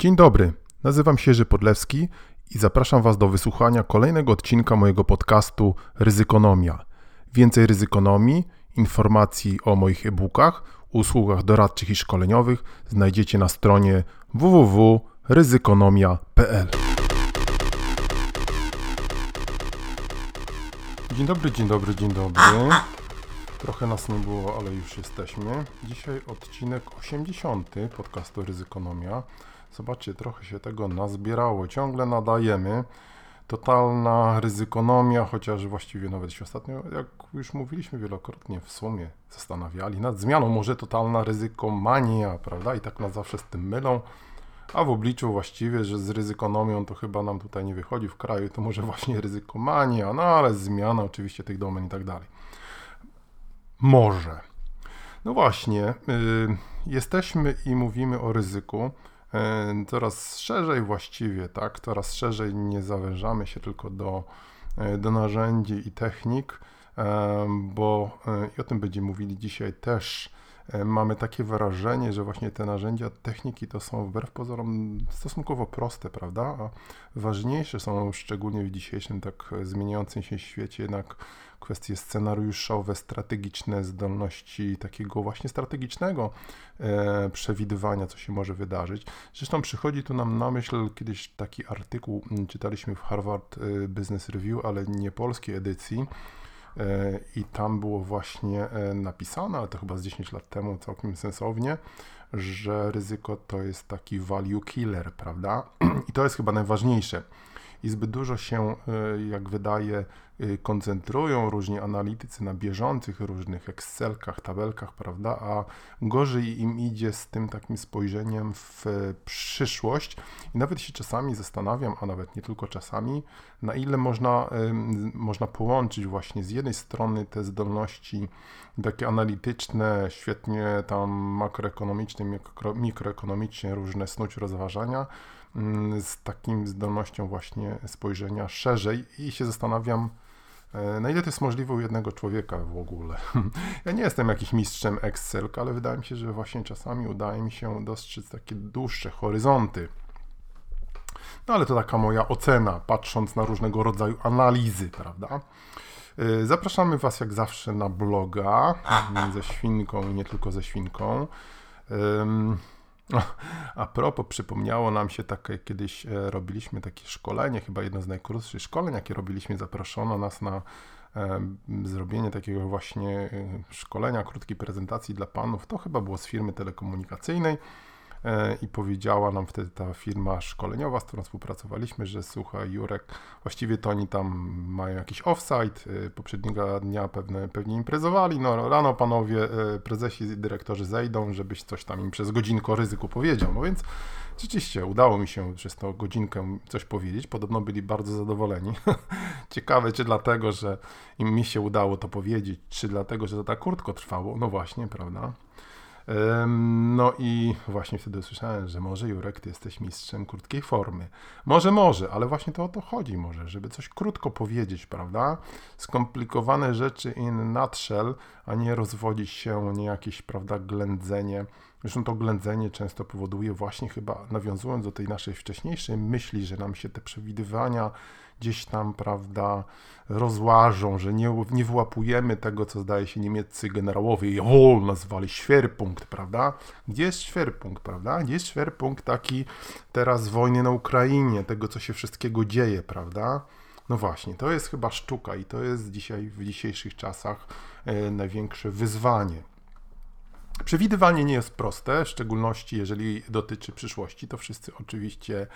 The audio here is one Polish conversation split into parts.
Dzień dobry, nazywam się Jerzy Podlewski i zapraszam Was do wysłuchania kolejnego odcinka mojego podcastu Ryzykonomia. Więcej ryzykonomii, informacji o moich e-bookach, usługach doradczych i szkoleniowych znajdziecie na stronie www.ryzykonomia.pl. Dzień dobry, dzień dobry, dzień dobry. Trochę nas nie było, ale już jesteśmy. Dzisiaj odcinek 80 podcastu Ryzykonomia. Zobaczcie, trochę się tego nazbierało. Ciągle nadajemy. Totalna ryzykonomia, chociaż właściwie nawet się ostatnio, jak już mówiliśmy wielokrotnie, w sumie zastanawiali nad zmianą, może totalna ryzykomania, prawda? I tak nas zawsze z tym mylą. A w obliczu właściwie, że z ryzykonomią to chyba nam tutaj nie wychodzi w kraju, to może właśnie ryzykomania, no ale zmiana oczywiście tych domen i tak dalej. Może. No właśnie, yy, jesteśmy i mówimy o ryzyku. Coraz szerzej właściwie, tak? Coraz szerzej nie zawężamy się tylko do, yy, do narzędzi i technik, bo yy, i o tym będziemy mówili dzisiaj też. Yy, mamy takie wrażenie, że właśnie te narzędzia, techniki to są wbrew pozorom stosunkowo proste, prawda? A ważniejsze są szczególnie w dzisiejszym tak zmieniającym się świecie jednak kwestie scenariuszowe, strategiczne, zdolności takiego właśnie strategicznego e, przewidywania, co się może wydarzyć. Zresztą przychodzi tu nam na myśl kiedyś taki artykuł, czytaliśmy w Harvard e, Business Review, ale nie polskiej edycji. E, I tam było właśnie e, napisane, ale to chyba z 10 lat temu całkiem sensownie, że ryzyko to jest taki value killer, prawda? I to jest chyba najważniejsze i zbyt dużo się, e, jak wydaje, koncentrują różni analitycy na bieżących różnych Excelkach, tabelkach, prawda, a gorzej im idzie z tym takim spojrzeniem w przyszłość. I nawet się czasami zastanawiam, a nawet nie tylko czasami, na ile można, można połączyć właśnie z jednej strony te zdolności takie analityczne, świetnie tam makroekonomiczne, mikro, mikroekonomicznie różne snuć rozważania, Mm, z takim zdolnością właśnie spojrzenia szerzej. I się zastanawiam, na ile to jest możliwe u jednego człowieka w ogóle. Ja nie jestem jakiś mistrzem Excel, ale wydaje mi się, że właśnie czasami udaje mi się dostrzec takie dłuższe horyzonty. No ale to taka moja ocena, patrząc na różnego rodzaju analizy, prawda? E, zapraszamy Was jak zawsze na bloga ze świnką i nie tylko ze świnką. A propos, przypomniało nam się takie, kiedyś e, robiliśmy takie szkolenie, chyba jedno z najkrótszych szkoleń, jakie robiliśmy, zaproszono nas na e, zrobienie takiego właśnie e, szkolenia, krótkiej prezentacji dla panów. To chyba było z firmy telekomunikacyjnej. E, i powiedziała nam wtedy ta firma szkoleniowa, z którą współpracowaliśmy, że słuchaj Jurek, właściwie to oni tam mają jakiś offsite, e, poprzedniego dnia pewne, pewnie imprezowali, no rano panowie e, prezesi i dyrektorzy zejdą, żebyś coś tam im przez godzinkę o ryzyku powiedział, no więc Rzeczywiście udało mi się przez tą godzinkę coś powiedzieć. Podobno byli bardzo zadowoleni. Ciekawe, czy dlatego, że im mi się udało to powiedzieć, czy dlatego, że to tak krótko trwało. No właśnie, prawda? No i właśnie wtedy usłyszałem, że może Jurek, ty jesteś mistrzem krótkiej formy. Może, może, ale właśnie to o to chodzi może, żeby coś krótko powiedzieć, prawda? Skomplikowane rzeczy in nutshell, a nie rozwodzić się, nie jakieś, prawda, ględzenie. Zresztą to ględzenie często powoduje właśnie chyba, nawiązując do tej naszej wcześniejszej myśli, że nam się te przewidywania gdzieś tam, prawda, rozłażą, że nie, nie wyłapujemy tego, co zdaje się niemieccy generałowie Jawohl nazwali Schwerpunkt, prawda? Gdzie jest Schwerpunkt, prawda? Gdzie jest Schwerpunkt taki teraz wojny na Ukrainie, tego, co się wszystkiego dzieje, prawda? No właśnie, to jest chyba sztuka i to jest dzisiaj, w dzisiejszych czasach e, największe wyzwanie. Przewidywanie nie jest proste, w szczególności jeżeli dotyczy przyszłości, to wszyscy oczywiście,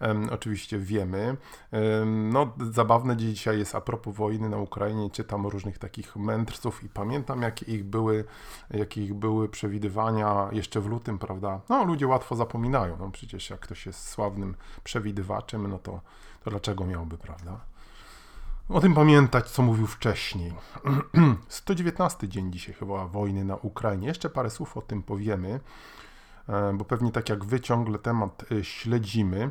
um, oczywiście wiemy. Um, no, zabawne dzisiaj jest a propos wojny na Ukrainie, czytam różnych takich mędrców i pamiętam, jakie ich były, jakie ich były przewidywania jeszcze w lutym, prawda? No, ludzie łatwo zapominają, no przecież jak ktoś jest sławnym przewidywaczem, no to, to dlaczego miałby, prawda? O tym pamiętać, co mówił wcześniej. 119 dzień dzisiaj chyba wojny na Ukrainie. Jeszcze parę słów o tym powiemy, e, bo pewnie tak jak wy ciągle temat e, śledzimy.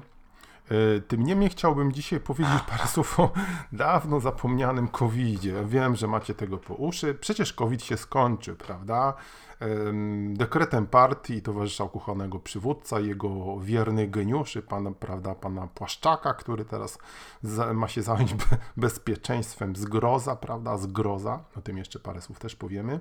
E, tym niemniej chciałbym dzisiaj powiedzieć parę słów o dawno zapomnianym COVID-zie. Wiem, że macie tego po uszy. Przecież COVID się skończył, prawda? Dekretem partii towarzysza ukochanego przywódca, jego wiernych geniuszy, pana, prawda, pana Płaszczaka, który teraz ma się zająć bezpieczeństwem zgroza, prawda, zgroza. O tym jeszcze parę słów też powiemy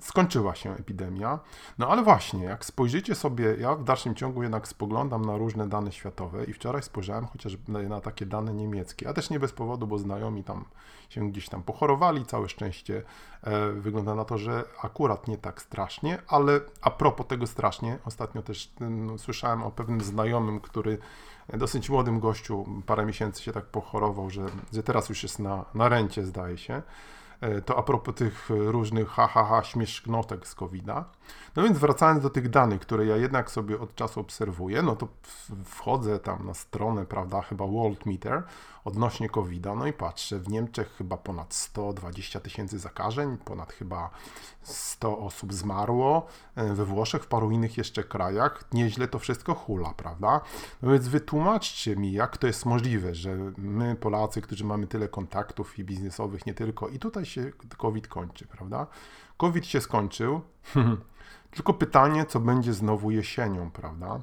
skończyła się epidemia. No ale właśnie, jak spojrzycie sobie, ja w dalszym ciągu jednak spoglądam na różne dane światowe i wczoraj spojrzałem chociażby na takie dane niemieckie, a też nie bez powodu, bo znajomi tam się gdzieś tam pochorowali, całe szczęście e, wygląda na to, że akurat nie tak strasznie, ale a propos tego strasznie, ostatnio też no, słyszałem o pewnym znajomym, który dosyć młodym gościu parę miesięcy się tak pochorował, że, że teraz już jest na, na rencie, zdaje się. E, to a propos tych różnych ha, ha, ha śmieszknotek z covid -a. No więc wracając do tych danych, które ja jednak sobie od czasu obserwuję, no to wchodzę tam na stronę, prawda, chyba World Meter odnośnie covid no i patrzę, w Niemczech chyba ponad 120 tysięcy zakażeń, ponad chyba 100 osób zmarło, e, we Włoszech, w paru innych jeszcze krajach, nieźle to wszystko hula, prawda? No więc wytłumaczcie mi, jak to jest możliwe, że my Polacy, którzy mamy tyle kontaktów i biznesowych, nie tylko, i tutaj się COVID kończy, prawda? COVID się skończył, tylko pytanie, co będzie znowu jesienią, prawda?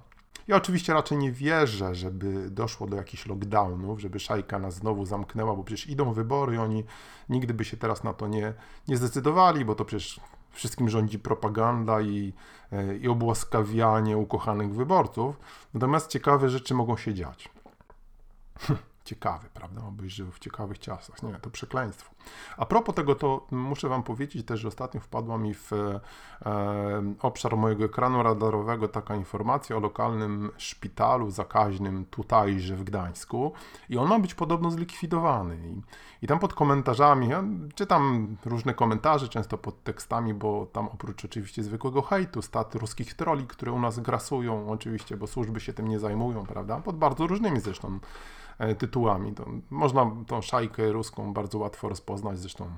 Ja oczywiście raczej nie wierzę, żeby doszło do jakichś lockdownów, żeby szajka nas znowu zamknęła, bo przecież idą wybory, oni nigdy by się teraz na to nie, nie zdecydowali, bo to przecież wszystkim rządzi propaganda i, e, i obłaskawianie ukochanych wyborców. Natomiast ciekawe rzeczy mogą się dziać. ciekawy, prawda? Obyś żył w ciekawych czasach. Nie, to przekleństwo. A propos tego, to muszę Wam powiedzieć też, że ostatnio wpadła mi w e, obszar mojego ekranu radarowego taka informacja o lokalnym szpitalu zakaźnym tutajże w Gdańsku i on ma być podobno zlikwidowany. I, i tam pod komentarzami, ja czytam różne komentarze, często pod tekstami, bo tam oprócz oczywiście zwykłego hejtu, stat ruskich troli, które u nas grasują oczywiście, bo służby się tym nie zajmują, prawda? Pod bardzo różnymi zresztą tytułami. To można tą szajkę ruską bardzo łatwo rozpoznać, zresztą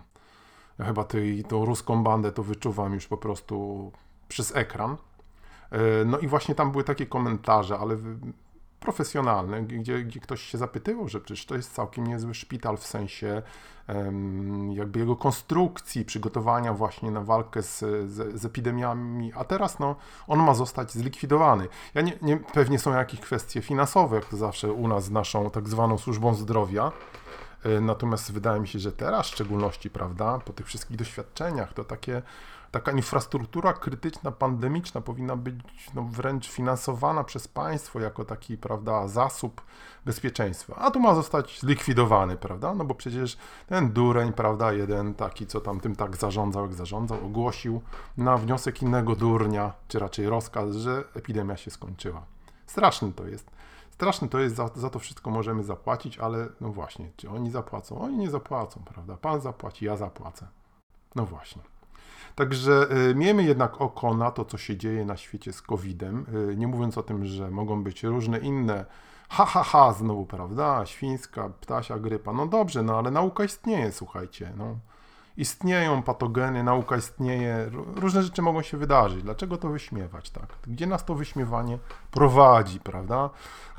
ja chyba tej, tą ruską bandę to wyczuwam już po prostu przez ekran. E, no i właśnie tam były takie komentarze, ale profesjonalne, gdzie, gdzie ktoś się zapytywał, że przecież to jest całkiem niezły szpital w sensie jakby jego konstrukcji, przygotowania właśnie na walkę z, z, z, epidemiami, a teraz no, on ma zostać zlikwidowany. Ja nie, nie, pewnie są jakieś kwestie finansowe, jak to zawsze u nas z naszą tak zwaną służbą zdrowia, e, natomiast wydaje mi się, że teraz w szczególności, prawda, po tych wszystkich doświadczeniach, to takie taka infrastruktura krytyczna, pandemiczna powinna być no, wręcz finansowana przez państwo jako taki, prawda, zasób bezpieczeństwa. A tu ma zostać zlikwidowany, prawda? No bo przecież ten dureń, prawda, jeden taki, co tam tym tak zarządzał, jak zarządzał, ogłosił na wniosek innego durnia, czy raczej rozkaz, że epidemia się skończyła. Straszny to jest. Straszne to jest, za, za, to wszystko możemy zapłacić, ale no właśnie, czy oni zapłacą? Oni nie zapłacą, prawda? Pan zapłaci, ja zapłacę. No właśnie. Także y, miejmy jednak oko na to, co się dzieje na świecie z COVID-em, y, nie mówiąc o tym, że mogą być różne inne ha, ha, ha, znowu, prawda, świńska, ptasia grypa. No dobrze, no ale nauka istnieje, słuchajcie, no. Istnieją patogeny, nauka istnieje, różne rzeczy mogą się wydarzyć. Dlaczego to wyśmiewać, tak? Gdzie nas to wyśmiewanie prowadzi, prawda?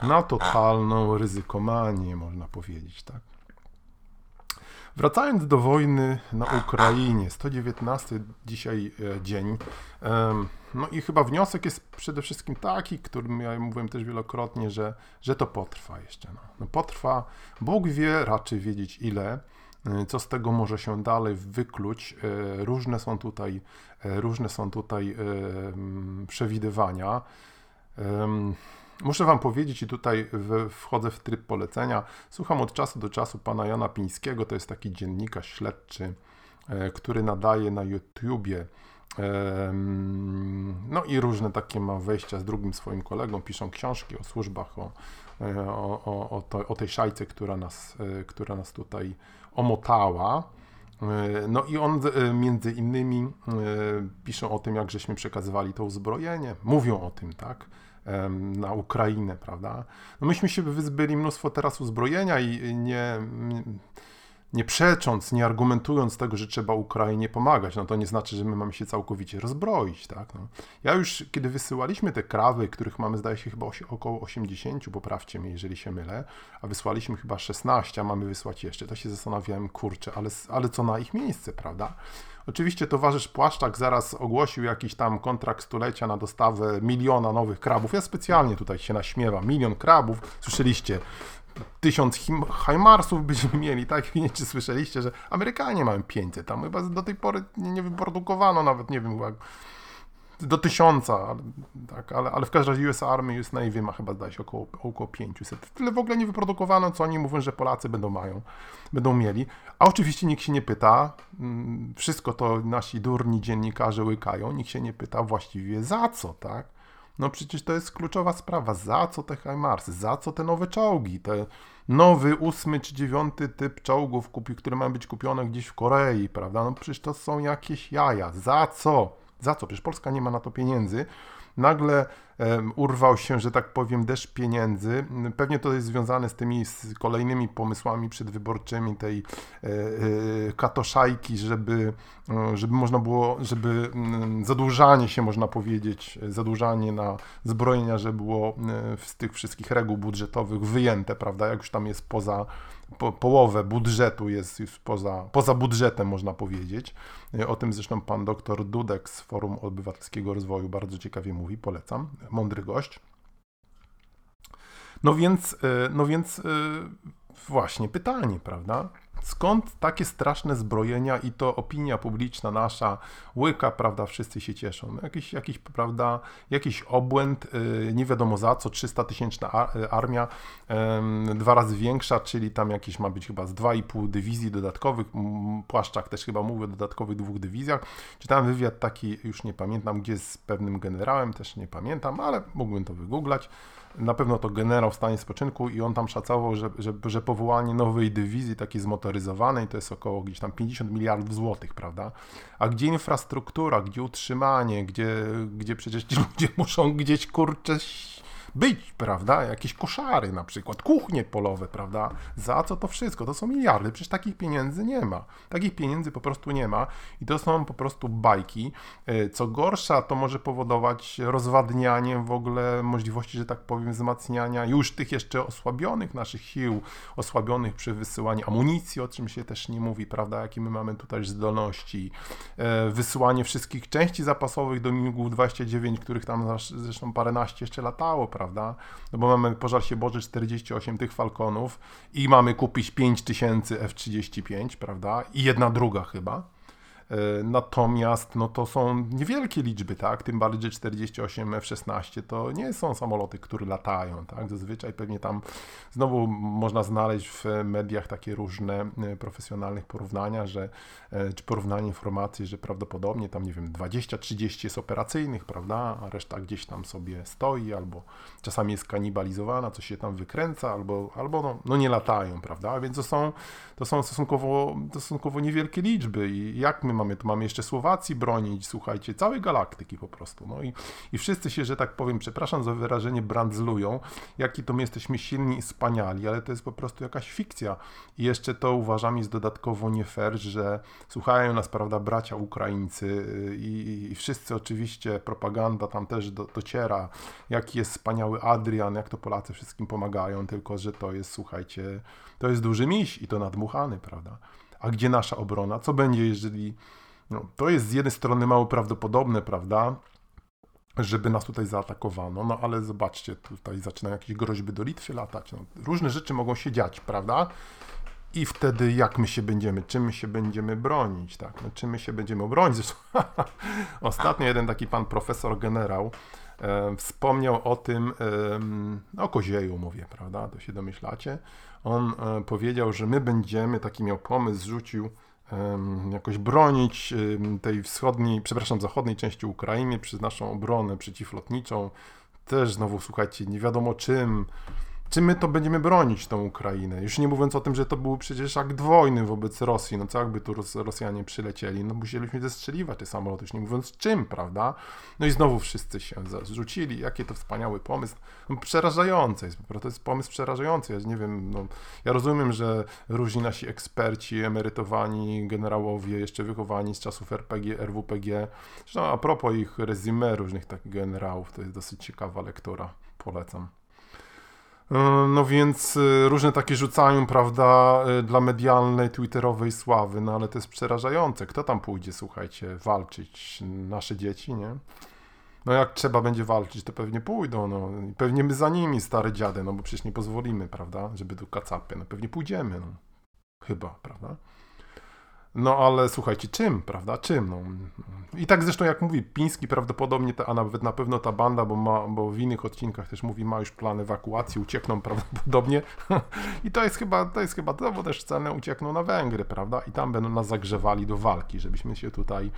Na totalną ryzykomanię, można powiedzieć, tak? Wracając do wojny na Ukrainie, 119 dzisiaj e, dzień. No i chyba wniosek jest przede wszystkim taki, którym ja mówiłem też wielokrotnie, że, że to potrwa jeszcze. No. no potrwa, Bóg wie, raczej wiedzieć ile, e, co z tego może się dalej wykluć. E, różne są tutaj, różne są tutaj przewidywania. Muszę Wam powiedzieć, i tutaj wchodzę w tryb polecenia. Słucham od czasu do czasu pana Jana Pińskiego, to jest taki dziennikarz śledczy, e, który nadaje na YouTubie. No i różne takie ma wejścia z drugim swoim kolegą, piszą książki o służbach, o, e, o, o, to, o tej szajce, która nas, e, która nas tutaj omotała. No i on między innymi piszą o tym, jak żeśmy przekazywali to uzbrojenie, mówią o tym, tak, na Ukrainę, prawda? No myśmy się wyzbyli mnóstwo teraz uzbrojenia i nie, nie przecząc, nie argumentując tego, że trzeba Ukrainie pomagać, no to nie znaczy, że my mamy się całkowicie rozbroić, tak? No. Ja już, kiedy wysyłaliśmy te krawy, których mamy, zdaje się, chyba około 80, poprawcie mnie, jeżeli się mylę, a wysłaliśmy chyba 16, a mamy wysłać jeszcze, to się zastanawiałem, kurczę, ale, ale co na ich miejsce, prawda? Oczywiście towarzysz Płaszczak zaraz ogłosił jakiś tam kontrakt stulecia na dostawę miliona nowych krabów. Ja specjalnie tutaj się naśmiewam. Milion krabów. Słyszeliście, tysiąc Heimarsów byśmy mieli, tak? Nie czy słyszeliście, że Amerykanie mają 500, tam chyba do tej pory nie wyprodukowano nawet, nie wiem, do tysiąca, tak, ale, ale w każdym razie US Army, US Navy ma chyba, zdaje się, około, około 500. Tyle w ogóle nie wyprodukowano, co oni mówią, że Polacy będą mają, będą mieli. A oczywiście nikt się nie pyta, mm, wszystko to nasi durni dziennikarze łykają, nikt się nie pyta właściwie za co, tak? No przecież to jest kluczowa sprawa. Za co te HIMARSy? Za co te nowe czołgi? Te nowy, ósmy czy dziewiąty typ czołgów, które mają być kupione gdzieś w Korei, prawda? No przecież to są jakieś jaja. Za co? Za co? Przecież Polska nie ma na to pieniędzy nagle urwał się, że tak powiem, deszcz pieniędzy. Pewnie to jest związane z tymi z kolejnymi pomysłami przedwyborczymi tej e, e, katoszajki, żeby, e, żeby można było, żeby mm, zadłużanie się, można powiedzieć, zadłużanie na zbrojenia, żeby było z tych wszystkich reguł budżetowych wyjęte, prawda, jak już tam jest poza po, połowę budżetu jest już poza, poza budżetem, można powiedzieć. O tym zresztą pan doktor Dudek z Forum Obywatelskiego Rozwoju bardzo ciekawie mówi, polecam. Mądry gość. No więc, e, no więc e, właśnie pytanie, prawda? Skąd takie straszne zbrojenia i to opinia publiczna nasza łyka, prawda, wszyscy się cieszą. No jakiś, jakiś, prawda, jakiś obłęd, yy, nie wiadomo za co, 300 tysięczna armia, yy, dwa razy większa, czyli tam jakieś ma być chyba z 2,5 dywizji dodatkowych, Płaszczak też chyba mówił o dodatkowych dwóch dywizjach. Czytałem wywiad taki, już nie pamiętam, gdzie z pewnym generałem, też nie pamiętam, ale mógłbym to wygooglać na pewno to generał w stanie spoczynku i on tam szacował, że, że, że powołanie nowej dywizji takiej zmotoryzowanej to jest około gdzieś tam 50 miliardów złotych, prawda? A gdzie infrastruktura, gdzie utrzymanie, gdzie, gdzie przecież ci ludzie muszą gdzieś kurczę być, prawda? Jakieś koszary na przykład, kuchnie polowe, prawda? Za co to wszystko? To są miliardy, przecież takich pieniędzy nie ma. Takich pieniędzy po prostu nie ma i to są po prostu bajki. E, co gorsza, to może powodować rozwadnianie w ogóle możliwości, że tak powiem, wzmacniania już tych jeszcze osłabionych naszych sił, osłabionych przy wysyłaniu amunicji, o czym się też nie mówi, prawda? Jakie my mamy tutaj zdolności. E, wysyłanie wszystkich części zapasowych do MiG 29, których tam zresztą paręnaście jeszcze latało, prawda? Prawda? No bo mamy, pożar się Boże, 48 tych Falconów i mamy kupić 5000 F-35, prawda? I jedna druga chyba. E, natomiast no to są niewielkie liczby, tak? Tym bardziej, że 48 F-16 to nie są samoloty, które latają, tak? Zazwyczaj pewnie tam znowu można znaleźć w mediach takie różne e, profesjonalnych porównania, że e, czy porównanie informacji, że prawdopodobnie tam, nie wiem, 20-30 jest operacyjnych, prawda? A reszta gdzieś tam sobie stoi, albo czasami jest kanibalizowana, coś się tam wykręca, albo, albo no, no nie latają, prawda? Więc to są, to są stosunkowo, stosunkowo niewielkie liczby i jak my mamy, tu mamy jeszcze Słowacji bronić, słuchajcie, całej galaktyki po prostu. No i, i wszyscy się, że tak powiem, przepraszam za wyrażenie, brandzlują, jaki to my jesteśmy silni i wspaniali, ale to jest po prostu jakaś fikcja. I jeszcze to uważam jest dodatkowo nie fair, że słuchają nas, prawda, bracia Ukraińcy y, i, i wszyscy oczywiście, propaganda tam też do, dociera, jaki jest wspaniały Adrian, jak to Polacy wszystkim pomagają, tylko że to jest, słuchajcie, to jest duży miś i to nadmuchany, prawda? A gdzie nasza obrona? Co będzie, jeżeli. No, to jest z jednej strony mało prawdopodobne, prawda? Żeby nas tutaj zaatakowano, no ale zobaczcie, tutaj zaczynają jakieś groźby do Litwy latać. No, różne rzeczy mogą się dziać, prawda? I wtedy jak my się będziemy, czym my się będziemy bronić, tak? No, czym my się będziemy bronić? Zresztą ostatnio jeden taki pan profesor generał e, wspomniał o tym, e, o kozieju mówię, prawda? To się domyślacie on e, powiedział, że my będziemy, taki miał pomysł, rzucił jakoś bronić tej wschodniej, przepraszam, zachodniej części Ukrainy przez naszą obronę przeciwlotniczą. Też znowu, słuchajcie, nie wiadomo czym, czy my to będziemy bronić tą Ukrainę? Już nie mówiąc o tym, że to był przecież akt wojny wobec Rosji, no co jakby tu Rosjanie przylecieli, no musieliśmy zestrzeliwać te samoloty, już nie mówiąc czym, prawda? No i znowu wszyscy się zrzucili, jakie to wspaniały pomysł, no, przerażający jest, to jest pomysł przerażający, ja nie wiem, no, ja rozumiem, że różni nasi eksperci, emerytowani generałowie, jeszcze wychowani z czasów RPG, RWPG, zresztą a propos ich resume różnych takich generałów, to jest dosyć ciekawa lektura, polecam. E, no więc e, różne takie rzucają, prawda, e, dla medialnej, twitterowej sławy, no ale to jest przerażające. Kto tam pójdzie, słuchajcie, walczyć? Nasze dzieci, nie? No jak trzeba będzie walczyć, to pewnie pójdą, no. Pewnie my za nimi, stare dziady, no bo przecież nie pozwolimy, prawda, żeby tu kacapy. No pewnie pójdziemy, no. Chyba, prawda? No ale słuchajcie, czym, prawda? Czym? No. I tak zresztą jak mówi Piński prawdopodobnie, ta, a nawet na pewno ta banda, bo, ma, bo w innych odcinkach też mówi, ma już plan ewakuacji, uciekną prawdopodobnie. I to jest chyba, to jest chyba to, bo też celne uciekną na Węgry, prawda? I tam będą nas zagrzewali do walki, żebyśmy się tutaj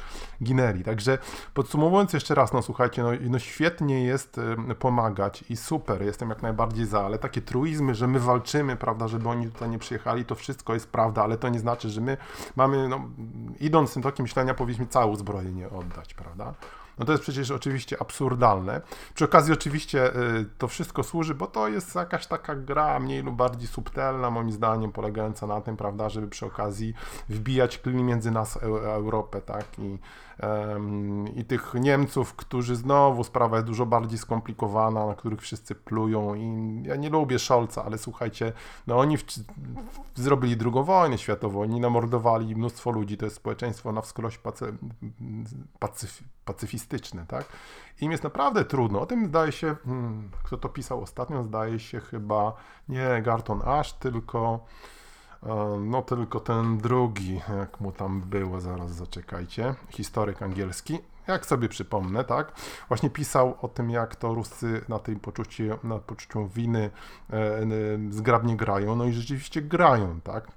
ginęli. Także podsumowując jeszcze raz, no słuchajcie, no, no świetnie jest pomagać i super, jestem jak najbardziej za, ale takie truizmy, że my walczymy, prawda, żeby oni tutaj nie przyjechali, to wszystko jest prawda, ale to nie znaczy, że my mamy no, idąc tym tokiem myślenia, powinniśmy całe uzbrojenie oddać, prawda? No to jest przecież oczywiście absurdalne. Przy okazji oczywiście y, to wszystko służy, bo to jest jakaś taka gra mniej lub bardziej subtelna, moim zdaniem, polegająca na tym, prawda, żeby przy okazji wbijać klin między nas a Europę, tak, i i tych Niemców, którzy znowu sprawa jest dużo bardziej skomplikowana, na których wszyscy plują i ja nie lubię Scholza, ale słuchajcie, no oni w, zrobili drugą wojnę światową, oni namordowali mnóstwo ludzi, to jest społeczeństwo na wskroś pacy, pacyf, pacyfistyczne, tak? Im jest naprawdę trudno. O tym zdaje się, hmm, kto to pisał ostatnio, zdaje się chyba nie Garton Ash, tylko no tylko ten drugi, jak mu tam było, zaraz zaczekajcie, historyk angielski, jak sobie przypomnę, tak, właśnie pisał o tym, jak to Ruscy na tym poczuciu, na poczuciu winy e, e, zgrabnie grają, no i rzeczywiście grają, tak.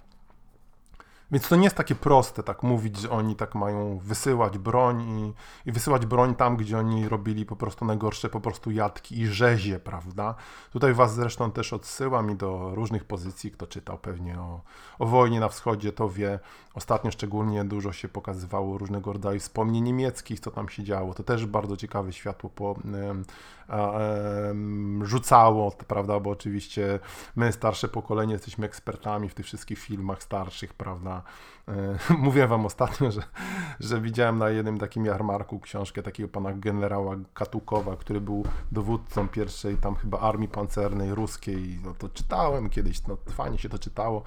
Więc to nie jest takie proste, tak mówić, że oni tak mają wysyłać broń i, i, wysyłać broń tam, gdzie oni robili po prostu najgorsze po prostu jadki i rzezie, prawda? Tutaj was zresztą też odsyłam i do różnych pozycji, kto czytał pewnie o, o wojnie na wschodzie, to wie. Ostatnio szczególnie dużo się pokazywało różnego rodzaju wspomnień niemieckich, co tam się działo. To też bardzo ciekawe światło po, rzucało, prawda, bo oczywiście my, starsze pokolenie, jesteśmy ekspertami w tych wszystkich filmach starszych, prawda. E, mówię wam ostatnio, że, że widziałem na jednym takim jarmarku książkę takiego pana generała Katukowa, który był dowódcą pierwszej tam chyba armii pancernej ruskiej. No to czytałem kiedyś, no fajnie się to czytało.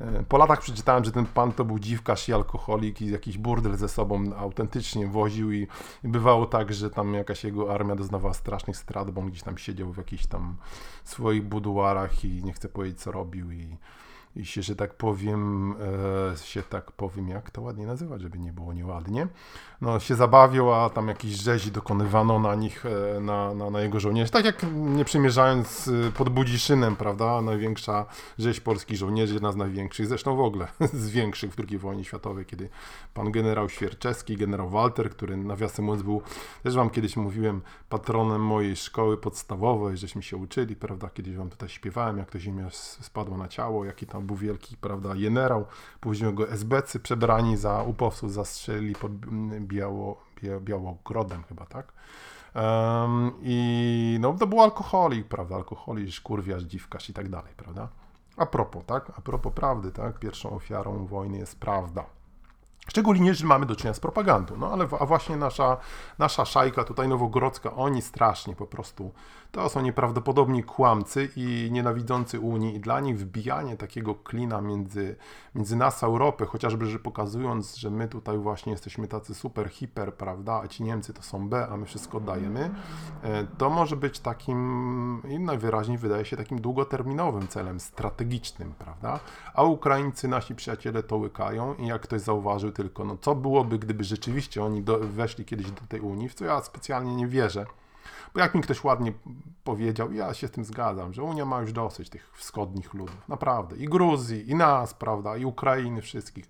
E, po latach przeczytałem, że ten pan to był dziwkarz i alkoholik i jakiś burdel ze sobą autentycznie woził i, bywało tak, że tam jakaś jego armia doznawała strasznych strat, bo on gdzieś tam siedział w jakichś tam swoich buduarach i nie chcę powiedzieć co robił i i się, że tak powiem, e, się tak powiem, jak to ładnie nazywać, żeby nie było nieładnie, no się zabawił, a tam jakieś rzezi dokonywano na nich, e, na, na, na jego żołnierzy. Tak jak nie przymierzając e, pod Budziszynem, prawda, największa rzeź polskich żołnierzy, jedna z największych, zresztą w ogóle z większych w II wojnie światowej, kiedy pan generał Świerczewski, generał Walter, który nawiasem mówiąc był, też wam kiedyś mówiłem, patronem mojej szkoły podstawowej, żeśmy się uczyli, prawda, kiedyś wam tutaj śpiewałem, jak to ziemia spadła na ciało, jaki tam był wielki, prawda, generał, później go SBC przebrani za upowców zastrzeli pod Biało, Białogrodem chyba, tak? Um, I no to był alkoholik, prawda, alkoholik, kurwiarz, dziwkarz i tak dalej, prawda? A propos, tak? A propos prawdy, tak? Pierwszą ofiarą wojny jest prawda. Szczególnie, że mamy do czynienia z propagandą. No ale a właśnie nasza, nasza szajka tutaj nowogrodzka, oni strasznie po prostu to są nieprawdopodobni kłamcy i nienawidzący Unii i dla nich wbijanie takiego klina między, między nas a Europę, chociażby, że pokazując, że my tutaj właśnie jesteśmy tacy super, hiper, prawda, a ci Niemcy to są B, a my wszystko dajemy, e, to może być takim, najwyraźniej wydaje się takim długoterminowym celem, strategicznym, prawda, a Ukraińcy, nasi przyjaciele to łykają i jak ktoś zauważył tylko, no co byłoby, gdyby rzeczywiście oni do, weszli kiedyś do tej Unii, w co ja specjalnie nie wierzę, bo jak mi ktoś ładnie powiedział, ja się z tym zgadzam, że Unia ma już dosyć tych wschodnich ludów, naprawdę, i Gruzji, i nas, prawda, i Ukrainy, wszystkich.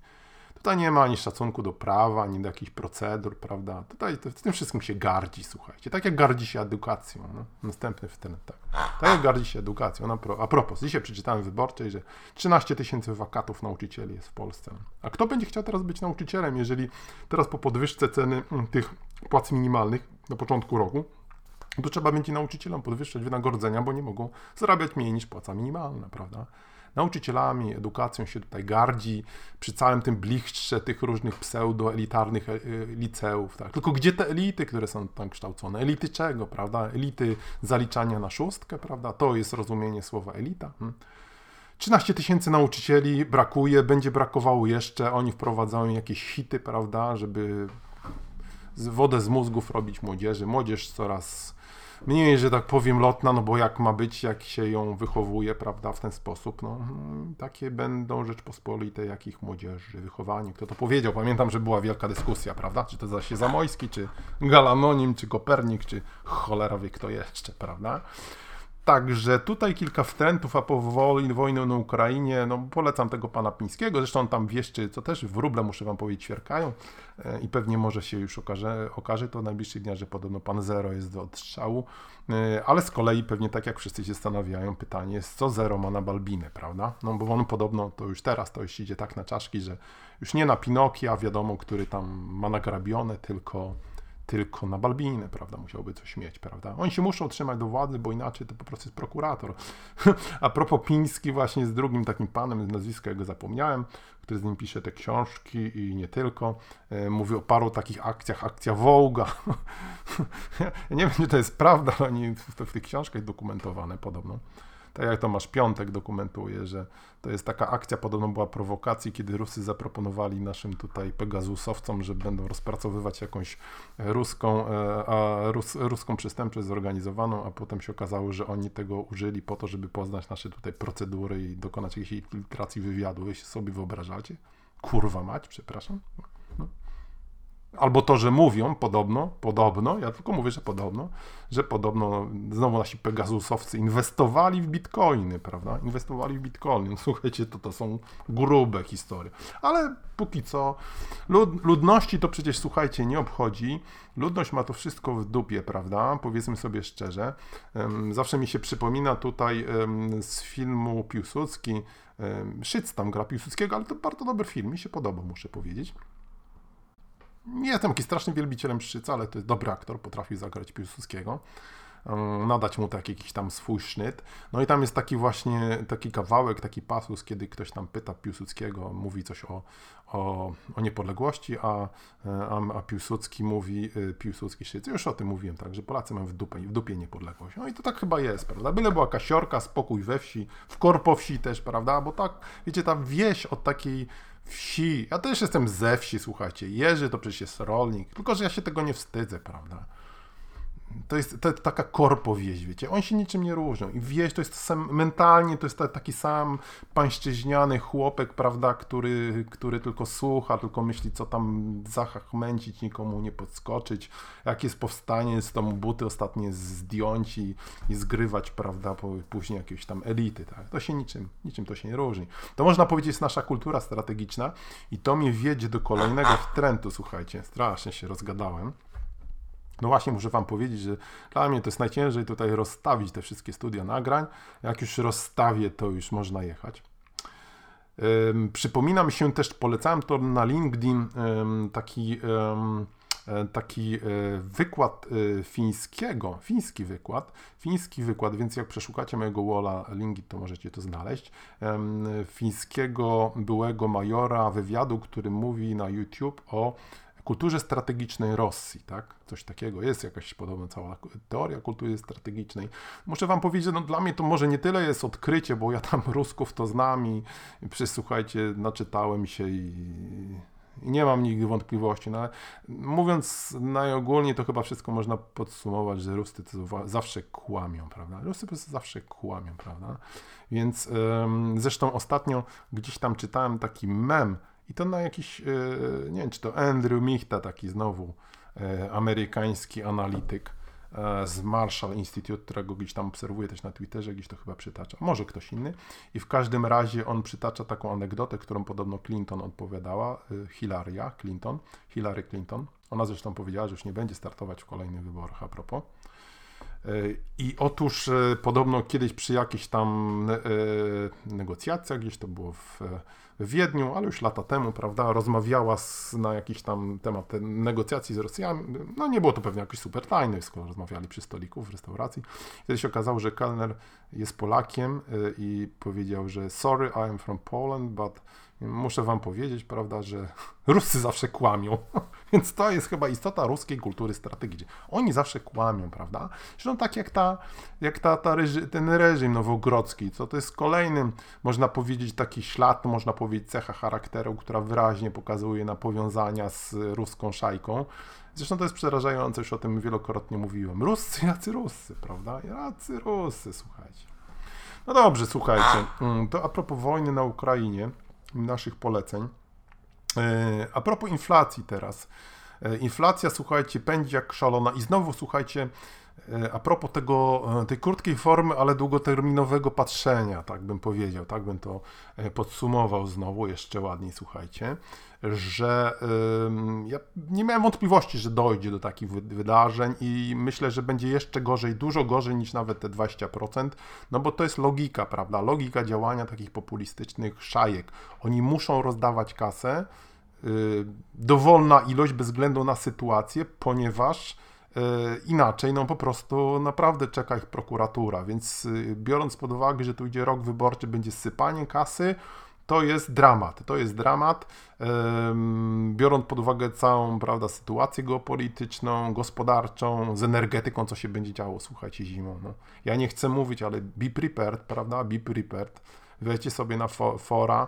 Tutaj nie ma ani szacunku do prawa, ani do jakichś procedur, prawda? Tutaj to, tym wszystkim się gardzi, słuchajcie. Tak jak gardzi się edukacją. No? Następny wtedy, tak. Tak jak gardzi się edukacją. No, a propos, dzisiaj przeczytałem w Wyborczej, że 13 tysięcy wakatów nauczycieli jest w Polsce. A kto będzie chciał teraz być nauczycielem, jeżeli teraz po podwyżce ceny mm, tych płac minimalnych na początku roku, to trzeba będzie nauczycielom podwyższać wynagrodzenia, bo nie mogą zarabiać mniej niż płaca minimalna, prawda? Nauczycielami, edukacją się tutaj gardzi, przy całym tym blichtrze tych różnych pseudo-elitarnych e, e, liceów. Tak? Tylko gdzie te elity, które są tam kształcone? Elity czego, prawda? Elity zaliczania na szóstkę, prawda? To jest rozumienie słowa elita. Hmm. 13 tysięcy nauczycieli brakuje, będzie brakowało jeszcze, oni wprowadzają jakieś hity, prawda, żeby wodę z mózgów robić młodzieży. Młodzież coraz mniej, że tak powiem, lotna, no bo jak ma być, jak się ją wychowuje, prawda, w ten sposób, no hmm, takie będą Rzeczpospolite, jakich młodzieży, wychowanie, kto to powiedział, pamiętam, że była wielka dyskusja, prawda, czy to zaś Zamojski, czy Galanonim, czy Kopernik, czy cholera wie kto jeszcze, prawda. Także tutaj kilka wtrętów, a po wojnie na Ukrainie, no polecam tego pana Pińskiego, zresztą tam wieszczy, co też w ruble, muszę wam powiedzieć, ćwierkają e, i pewnie może się już okaże, okaże to w najbliższych dniach, że podobno pan Zero jest do odstrzału, e, ale z kolei pewnie tak jak wszyscy się zastanawiają, pytanie jest, co Zero ma na Balbinę, prawda? No bo on podobno, to już teraz, to już idzie tak na czaszki, że już nie na Pinokia, wiadomo, który tam ma nagrabione, tylko tylko na Balbinę, prawda, musiałby coś mieć, prawda. Oni się muszą trzymać do władzy, bo inaczej to po prostu jest prokurator. A propos Piński właśnie z drugim takim panem, nazwiska jego zapomniałem, który z nim pisze te książki i nie tylko, e, mówi o paru takich akcjach, akcja Wołga. ja nie wiem, czy to jest prawda, ale oni to w tych książkach dokumentowane podobno tak jak Tomasz Piątek dokumentuje, że to jest taka akcja, podobno była prowokacji, kiedy Rusy zaproponowali naszym tutaj Pegasusowcom, że będą rozpracowywać jakąś ruską, e, a rus, ruską przestępczość zorganizowaną, a potem się okazało, że oni tego użyli po to, żeby poznać nasze tutaj procedury i dokonać jakiejś infiltracji wywiadu. Wy się sobie wyobrażacie? Kurwa mać, przepraszam. Albo to, że mówią podobno, podobno, ja tylko mówię, że podobno, że podobno znowu nasi Pegasusowcy inwestowali w bitcoiny, prawda? Inwestowali w bitcoiny. No, słuchajcie, to, to są grube historie. Ale póki co lud, ludności to przecież, słuchajcie, nie obchodzi. Ludność ma to wszystko w dupie, prawda? Powiedzmy sobie szczerze. Zawsze mi się przypomina tutaj z filmu Piłsudski, Szyc tam gra Piłsudskiego, ale to bardzo dobry film, mi się podoba, muszę powiedzieć. Nie jestem jakiś strasznym wielbicielem Szczyca, ale to jest dobry aktor, potrafił zagrać Piłsudskiego nadać mu taki jakiś tam swój sznyt. No i tam jest taki właśnie, taki kawałek, taki pasus, kiedy ktoś tam pyta Piłsudskiego, mówi coś o, o, o niepodległości, a, a, a Piłsudski mówi, y, Piłsudski Szczyc, już o tym mówiłem, tak, że Polacy mają w dupie, w dupie niepodległość. No i to tak chyba jest, prawda? Byle była kasiorka, spokój we wsi, w korpo wsi też, prawda? Bo tak, wiecie, ta wieś od takiej wsi. Ja też jestem ze wsi, słuchajcie. Jerzy to przecież jest rolnik, tylko że ja się tego nie wstydzę, prawda? To jest to, taka korpo wieś, wiecie, oni się niczym nie różnią. I wieś to jest sam, mentalnie to jest taki sam pańszczyźniany chłopek, prawda, który, który tylko słucha, tylko myśli, co tam zachachmęcić, nikomu nie podskoczyć, jak jest powstanie, z tomu buty ostatnie zdjąć i, i zgrywać, prawda, później jakieś tam elity, tak, to się niczym, niczym to się nie różni. To można powiedzieć jest nasza kultura strategiczna i to mnie wiedzie do kolejnego trendu, słuchajcie, strasznie się rozgadałem. No właśnie muszę Wam powiedzieć, że dla mnie to jest najciężej tutaj rozstawić te wszystkie studia nagrań. Jak już rozstawię, to już można jechać. Um, przypominam się też, polecałem to na LinkedIn, um, taki, um, taki e, wykład e, fińskiego, fiński wykład, fiński wykład, więc jak przeszukacie mojego walla linki, to możecie to znaleźć, fińskiego byłego majora wywiadu, który mówi na YouTube o kulturze strategicznej Rosji, tak? Coś takiego jest jakaś podobna cała teoria kultury strategicznej. Muszę wam powiedzieć, no dla mnie to może nie tyle jest odkrycie, bo ja tam Rusków to znam i, przysłuchajcie, naczytałem się i, i nie mam nigdy wątpliwości. No, mówiąc najogólniej, to chyba wszystko można podsumować, że Ruscy to zawsze kłamią, prawda? Ruscy po prostu zawsze kłamią, prawda? Więc ym, zresztą ostatnio gdzieś tam czytałem taki mem, i to na jakiś, e, nie wiem, czy to Andrew Michta, taki znowu e, amerykański analityk, e, z Marshall Institute, którego gdzieś tam obserwuję też na Twitterze, gdzieś to chyba przytacza, może ktoś inny. I w każdym razie on przytacza taką anegdotę, którą podobno Clinton odpowiadała, e, Hilaria Clinton, Hillary Clinton. Ona zresztą powiedziała, że już nie będzie startować w kolejnych wyborach a propos. I otóż podobno kiedyś przy jakichś tam negocjacjach, gdzieś to było w w Wiedniu, ale już lata temu, prawda, rozmawiała z, na jakiś tam temat negocjacji z Rosjanami. No nie było to pewnie jakoś super tajne, skoro rozmawiali przy stoliku w restauracji. Wtedy się okazało, że kelner jest Polakiem y, i powiedział, że sorry, I am from Poland, but muszę wam powiedzieć, prawda, że Ruscy zawsze kłamią. Więc to jest chyba istota ruskiej kultury strategicznej. Oni zawsze kłamią, prawda? Zresztą tak jak, ta, jak ta, ta ten reżim nowogrodzki, co to jest kolejnym, można powiedzieć, taki ślad, można powiedzieć, cecha charakteru, która wyraźnie pokazuje na powiązania z ruską szajką. Zresztą to jest przerażające, już o tym wielokrotnie mówiłem. Ruscy, jacy Ruscy, prawda? Jacy Ruscy, słuchajcie. No dobrze, słuchajcie. Mm, to a propos wojny na Ukrainie, naszych poleceń. E, a propos inflacji teraz. E, inflacja, słuchajcie, pędzi jak szalona i znowu, słuchajcie, a propos tego, tej krótkiej formy, ale długoterminowego patrzenia, tak bym powiedział, tak bym to podsumował znowu jeszcze ładniej, słuchajcie, że ja nie miałem wątpliwości, że dojdzie do takich wydarzeń i myślę, że będzie jeszcze gorzej, dużo gorzej niż nawet te 20%, no bo to jest logika, prawda? Logika działania takich populistycznych szajek. Oni muszą rozdawać kasę, y, dowolna ilość bez względu na sytuację, ponieważ inaczej, no po prostu naprawdę czeka ich prokuratura, więc y, biorąc pod uwagę, że tu idzie rok wyborczy, będzie sypanie kasy, to jest dramat. To jest dramat, biorąc pod uwagę całą prawda, sytuację geopolityczną, gospodarczą, z energetyką, co się będzie działo, słuchajcie, zimą. No. Ja nie chcę mówić, ale be prepared, prawda? Be prepared. Wejdźcie sobie na fora.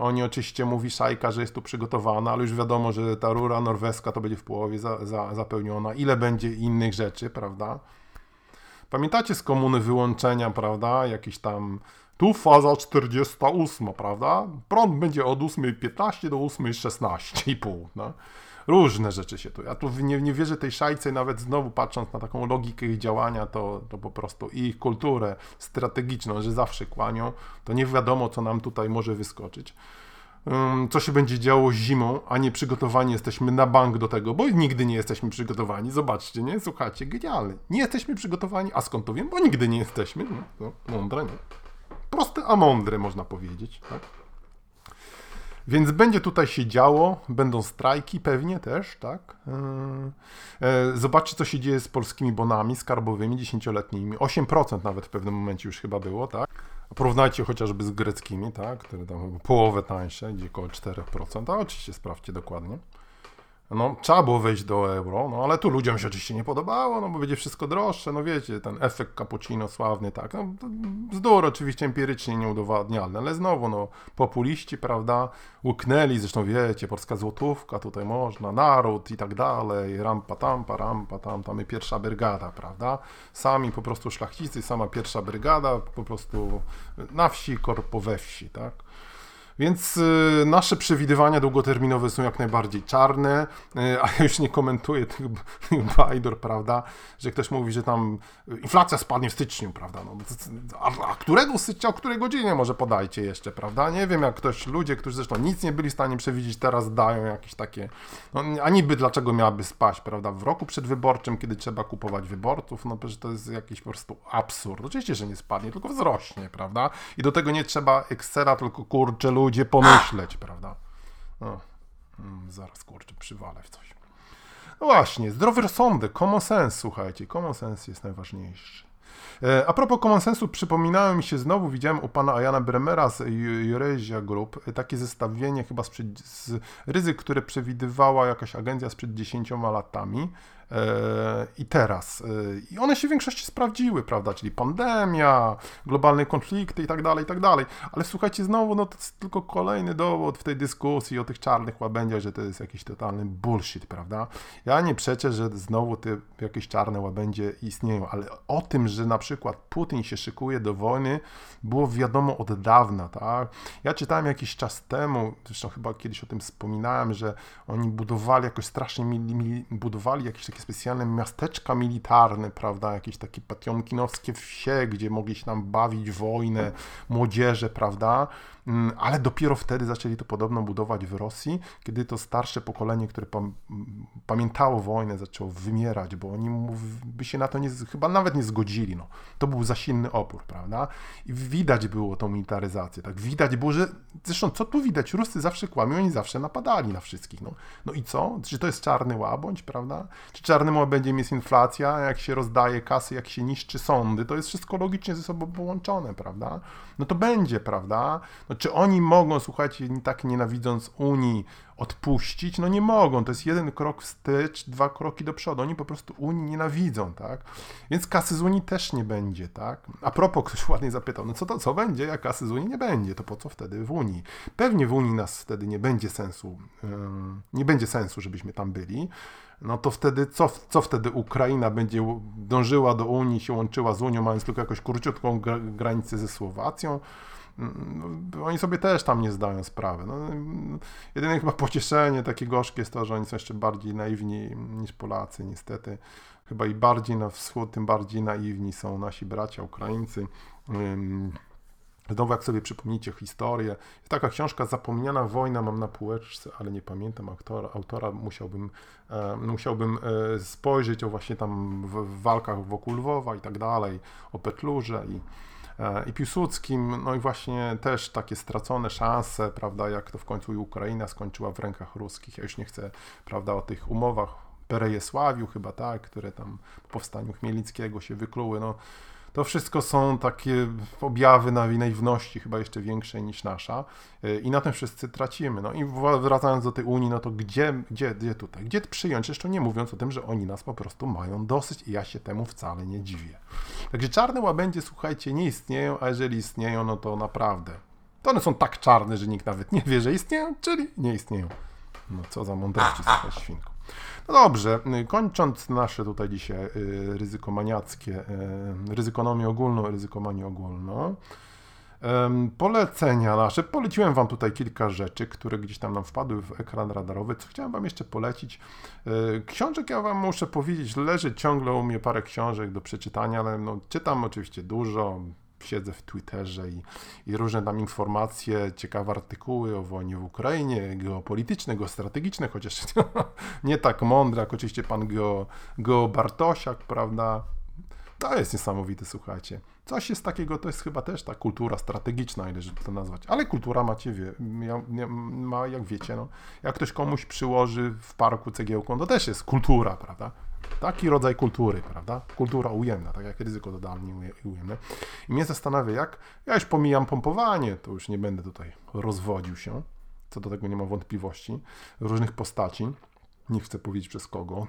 Oni oczywiście mówi Szajka, że jest tu przygotowana, ale już wiadomo, że ta rura norweska to będzie w połowie za, za, zapełniona. Ile będzie innych rzeczy, prawda? Pamiętacie z komuny wyłączenia, prawda? Jakiś tam tu faza 48, prawda? Prąd będzie od 8.15 do 8.16,5. No. Różne rzeczy się tu. Ja tu nie, nie wierzę tej szajce, nawet znowu patrząc na taką logikę ich działania, to, to po prostu i ich kulturę strategiczną, że zawsze kłanią, to nie wiadomo, co nam tutaj może wyskoczyć. Co się będzie działo zimą, a nie przygotowani jesteśmy na bank do tego, bo nigdy nie jesteśmy przygotowani. Zobaczcie, nie? Słuchajcie, genialne. Nie jesteśmy przygotowani, a skąd to wiem? Bo nigdy nie jesteśmy. No, mądre, nie? Proste, a mądre, można powiedzieć. Tak? Więc będzie tutaj się działo, będą strajki pewnie też, tak? E, e, zobaczcie, co się dzieje z polskimi bonami skarbowymi, dziesięcioletnimi. 8% nawet w pewnym momencie już chyba było, tak? Porównajcie chociażby z greckimi, tak? Które tam połowę tańsze, gdzie około 4%, a oczywiście sprawdźcie dokładnie. No, trzeba było wejść do euro, no ale tu ludziom się oczywiście nie podobało, no bo będzie wszystko droższe, no wiecie, ten efekt cappuccino sławny, tak, no bzdur oczywiście empirycznie nieudowadnialny, ale znowu, no, populiści, prawda, łyknęli, zresztą wiecie, polska złotówka, tutaj można, naród i tak dalej, rampa tampa, rampa tam, tam i pierwsza brygada, prawda, sami po prostu szlachcicy, sama pierwsza brygada, po prostu na wsi, korpo we wsi, tak. Więc y, nasze przewidywania długoterminowe są jak najbardziej czarne, y, a ja już nie komentuję tych, bajdor, prawda, że ktoś mówi, że tam inflacja spadnie w styczniu, prawda, no, a, a którego stycznia, o której godzinie może podajcie jeszcze, prawda, nie wiem, jak ktoś, ludzie, którzy zresztą nic nie byli w stanie przewidzieć, teraz dają jakieś takie, no, a niby dlaczego miałaby spaść, prawda, w roku przedwyborczym, kiedy trzeba kupować wyborców, no przecież to jest jakiś po prostu absurd, oczywiście, że nie spadnie, tylko wzrośnie, prawda, i do tego nie trzeba Excela, tylko kurczę ludzi, ludzie pomyśleć, prawda? No, mm, zaraz kurczę, przywalę w coś. No właśnie, zdrowy rozsądek, common sense, słuchajcie, common sense jest najważniejszy. E, a propos common sensu, przypominałem mi się znowu, widziałem u pana Ajana Bremera z Juresia Group e, takie zestawienie chyba z ryzyk, które przewidywała jakaś agencja sprzed 10 latami i teraz. I one się w większości sprawdziły, prawda? Czyli pandemia, globalne konflikty i tak dalej, i tak dalej. Ale słuchajcie, znowu, no to jest tylko kolejny dowód w tej dyskusji o tych czarnych łabędziach, że to jest jakiś totalny bullshit, prawda? Ja nie przeczę, że znowu te jakieś czarne łabędzie istnieją, ale o tym, że na przykład Putin się szykuje do wojny, było wiadomo od dawna, tak? Ja czytałem jakiś czas temu, zresztą chyba kiedyś o tym wspominałem, że oni budowali jakoś strasznie, budowali jakieś takie takie specjalne miasteczka militarne, prawda, jakieś takie patiomkinowskie wsie, gdzie mogli się tam bawić wojnę, młodzieże, prawda, ale dopiero wtedy zaczęli to podobno budować w Rosji, kiedy to starsze pokolenie, które pamiętało wojnę, zaczęło wymierać, bo oni by się na to nie, chyba nawet nie zgodzili. No. To był za silny opór, prawda? I widać było tą militaryzację, tak? Widać było, że zresztą co tu widać? Ruscy zawsze kłamią, oni zawsze napadali na wszystkich. No, no i co? Czy to jest czarny łabędź, prawda? Czy czarnym łabędziem jest inflacja, jak się rozdaje kasy, jak się niszczy sądy? To jest wszystko logicznie ze sobą połączone, prawda? No to będzie, prawda? No, czy oni mogą, słuchajcie, tak nienawidząc Unii, odpuścić? No nie mogą. To jest jeden krok wstecz, dwa kroki do przodu. Oni po prostu Unii nienawidzą, tak? Więc kasy z Unii też nie będzie, tak? A propos, ktoś ładnie zapytał, no co to, co będzie, jak kasy z Unii nie będzie? To po co wtedy w Unii? Pewnie w Unii nas wtedy nie będzie sensu, yy, nie będzie sensu, żebyśmy tam byli no to wtedy co, co wtedy Ukraina będzie dążyła do Unii, się łączyła z Unią, mając tylko jakąś króciutką granicę ze Słowacją? No, oni sobie też tam nie zdają sprawy. No, jedyne chyba pocieszenie takie gorzkie jest to, że oni są jeszcze bardziej naiwni niż Polacy, niestety. Chyba i bardziej na wschód, tym bardziej naiwni są nasi bracia Ukraińcy. Znowu, jak sobie przypomnicie historię, jest taka książka Zapomniana wojna, mam na półeczce, ale nie pamiętam autora, autora musiałbym, e, musiałbym e, spojrzeć o właśnie tam w, w walkach wokół Lwowa i tak dalej, o Petlurze i i Piłsudskim, no i właśnie też takie stracone szanse, prawda, jak to w końcu Ukraina skończyła w rękach ruskich. Ja już nie chcę, prawda, o tych umowach Perejesławiu chyba, tak, które tam po powstaniu Chmielnickiego się wykluły, no to wszystko są takie objawy naiwności, chyba jeszcze większej niż nasza y, i na tym wszyscy tracimy. No i wracając do tej Unii, no to gdzie, gdzie, gdzie tutaj? Gdzie przyjąć? Jeszcze nie mówiąc o tym, że oni nas po prostu mają dosyć i ja się temu wcale nie dziwię. Także czarne łabędzie, słuchajcie, nie istnieją, a jeżeli istnieją, no to naprawdę. To one są tak czarne, że nikt nawet nie wie, że istnieją, czyli nie istnieją. No co za mądrości, słuchaj, świnko. No dobrze, kończąc nasze tutaj dzisiaj y, ryzykomaniackie, y, ryzykonomię ogólną, ryzykomanię ogólną, polecenia nasze. Poleciłem Wam tutaj kilka rzeczy, które gdzieś tam nam wpadły w ekran radarowy. Co chciałem Wam jeszcze polecić? Y, książek ja Wam muszę powiedzieć, leży ciągle u mnie parę książek do przeczytania, ale no, czytam oczywiście dużo, siedzę w Twitterze i, i, różne tam informacje, ciekawe artykuły o wojnie w Ukrainie, geopolityczne, geostrategiczne, chociaż nie tak mądre jak oczywiście pan Geo, Geo Bartosiak, prawda? To jest niesamowite, słuchajcie. Coś jest takiego, to jest chyba też ta kultura strategiczna, ile żeby to nazwać. Ale kultura macie, wie, ma, jak wiecie, no, jak ktoś komuś przyłoży w parku cegiełką, to też jest kultura, prawda? Taki rodzaj kultury, prawda? Kultura ujemna, tak jak ryzyko dodalnie ujemne. I mnie zastanawia, jak, ja już pomijam pompowanie, to już nie będę tutaj rozwodził się, co do tego nie ma wątpliwości, różnych postaci, nie chcę powiedzieć przez kogo.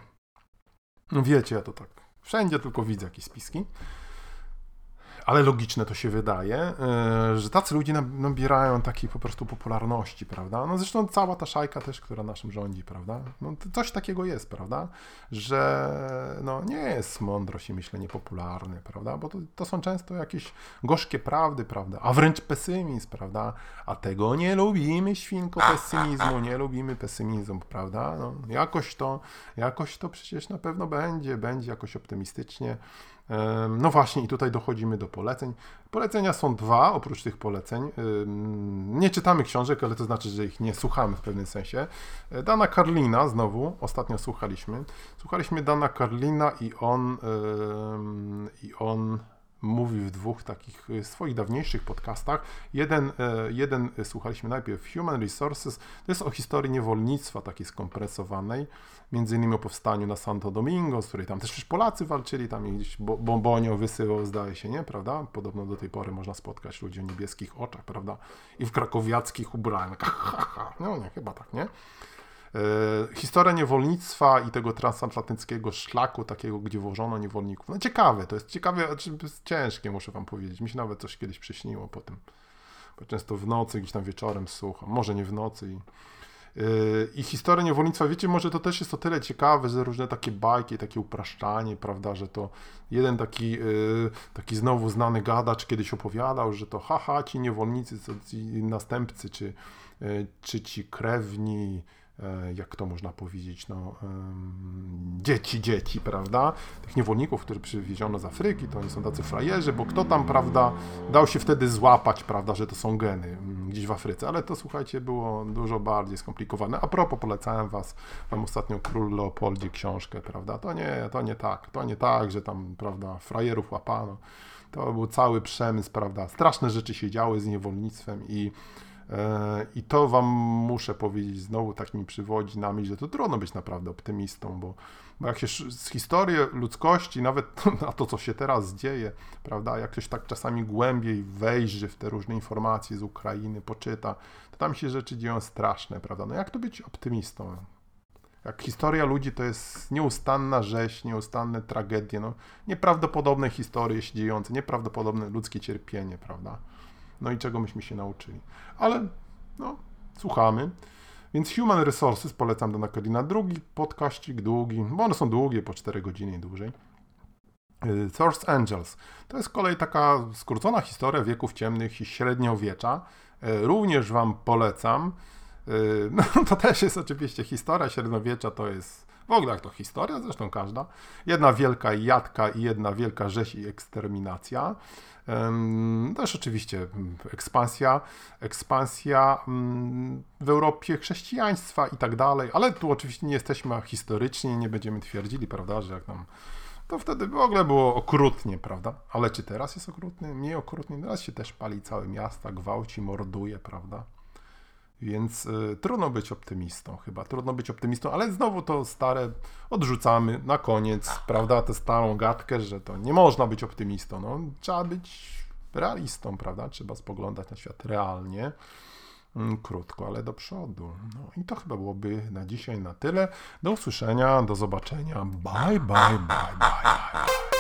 No wiecie, ja to tak wszędzie tylko widzę jakieś spiski ale logiczne to się wydaje, e, że tacy ludzie nabierają takiej po prostu popularności, prawda? No zresztą cała ta szajka też, która naszym rządzi, prawda? No coś takiego jest, prawda? Że no nie jest mądrość i myślenie popularne, prawda? Bo to, to są często jakieś gorzkie prawdy, prawda? A wręcz pesymizm, prawda? A tego nie lubimy, świnko, pesymizmu, nie lubimy pesymizmu, prawda? No, jakoś to, jakoś to przecież na pewno będzie, będzie jakoś optymistycznie. No właśnie, i tutaj dochodzimy do poleceń. Polecenia są dwa, oprócz tych poleceń. Nie czytamy książek, ale to znaczy, że ich nie słuchamy w pewnym sensie. E, Dana Karlina, znowu, ostatnio słuchaliśmy. Słuchaliśmy Dana Karlina i on, i on mówi w dwóch takich e, swoich dawniejszych podcastach. Jeden, e, jeden słuchaliśmy najpierw Human Resources, to jest o historii niewolnictwa takiej skompresowanej między innymi o powstaniu na Santo Domingo, z której tam też Polacy walczyli, tam gdzieś bombonio wysyłał, zdaje się, nie, prawda? Podobno do tej pory można spotkać ludzi o niebieskich oczach, prawda? I w krakowiackich ubraniach. No nie, chyba tak, nie? E, historia niewolnictwa i tego transatlantyckiego szlaku, takiego, gdzie włożono niewolników. No ciekawe, to jest ciekawe, znaczy ciężkie, muszę wam powiedzieć. Mi się nawet coś kiedyś przyśniło po tym. Bo często w nocy, gdzieś tam wieczorem słucham, może nie w nocy i Yy, I historia niewolnictwa, wiecie, może to też jest o tyle ciekawe, że różne takie bajki, takie upraszczanie, prawda, że to jeden taki, yy, taki znowu znany gadacz kiedyś opowiadał, że to haha, ci niewolnicy, ci następcy, czy, czy ci krewni, E, jak to można powiedzieć, no, dzieci, dzieci, prawda? Tych niewolników, których przywieziono z Afryki, to oni są tacy frajerzy, bo kto tam, prawda, dał się wtedy złapać, prawda, że to są geny mm, gdzieś w Afryce, ale to, słuchajcie, było dużo bardziej skomplikowane. A propos, polecałem was, wam ostatnio Król Leopoldzie książkę, prawda? To nie, to nie tak, to nie tak, że tam, prawda, frajerów łapano. To był cały przemysł, prawda? Straszne rzeczy się działy z niewolnictwem i E, I to Wam muszę powiedzieć, znowu tak mi przywodzi na myśl, że to trudno być naprawdę optymistą, bo, bo jak się z historii ludzkości, nawet na to, co się teraz dzieje, prawda, jak ktoś tak czasami głębiej wejrzy w te różne informacje z Ukrainy, poczyta, to tam się rzeczy dzieją straszne, prawda. No jak to być optymistą? Jak historia ludzi to jest nieustanna rzeź, nieustanne tragedie, no, nieprawdopodobne historie się dziejące, nieprawdopodobne ludzkie cierpienie, prawda. No i czego myśmy się nauczyli. Ale no, słuchamy. Więc Human Resources polecam do Nakalina. Drugi podkaścik, długi, bo one są długie, po 4 godziny i dłużej. Y, Source Angels. To jest kolej taka skrócona historia wieków ciemnych i średniowiecza. Y, również Wam polecam. Y, no, to też jest oczywiście historia średniowiecza, to jest w ogóle jak to historia, zresztą każda. Jedna wielka jadka i jedna wielka rzeź i eksterminacja. Też oczywiście mm, ekspansja, ekspansja mm, w Europie chrześcijaństwa i tak dalej, ale tu oczywiście nie jesteśmy historycznie, nie będziemy twierdzili, prawda, że jak tam to wtedy w ogóle było okrutnie, prawda? Ale czy teraz jest okrutnie? Mniej okrutnie. Teraz się też pali całe miasta, gwałci, morduje, prawda? Więc y, trudno być optymistą, chyba trudno być optymistą, ale znowu to stare odrzucamy na koniec, prawda? Tę starą gadkę, że to nie można być optymistą. No, trzeba być realistą, prawda? Trzeba spoglądać na świat realnie. Mm, krótko, ale do przodu. No i to chyba byłoby na dzisiaj na tyle. Do usłyszenia, do zobaczenia. Bye, bye, bye, bye, bye.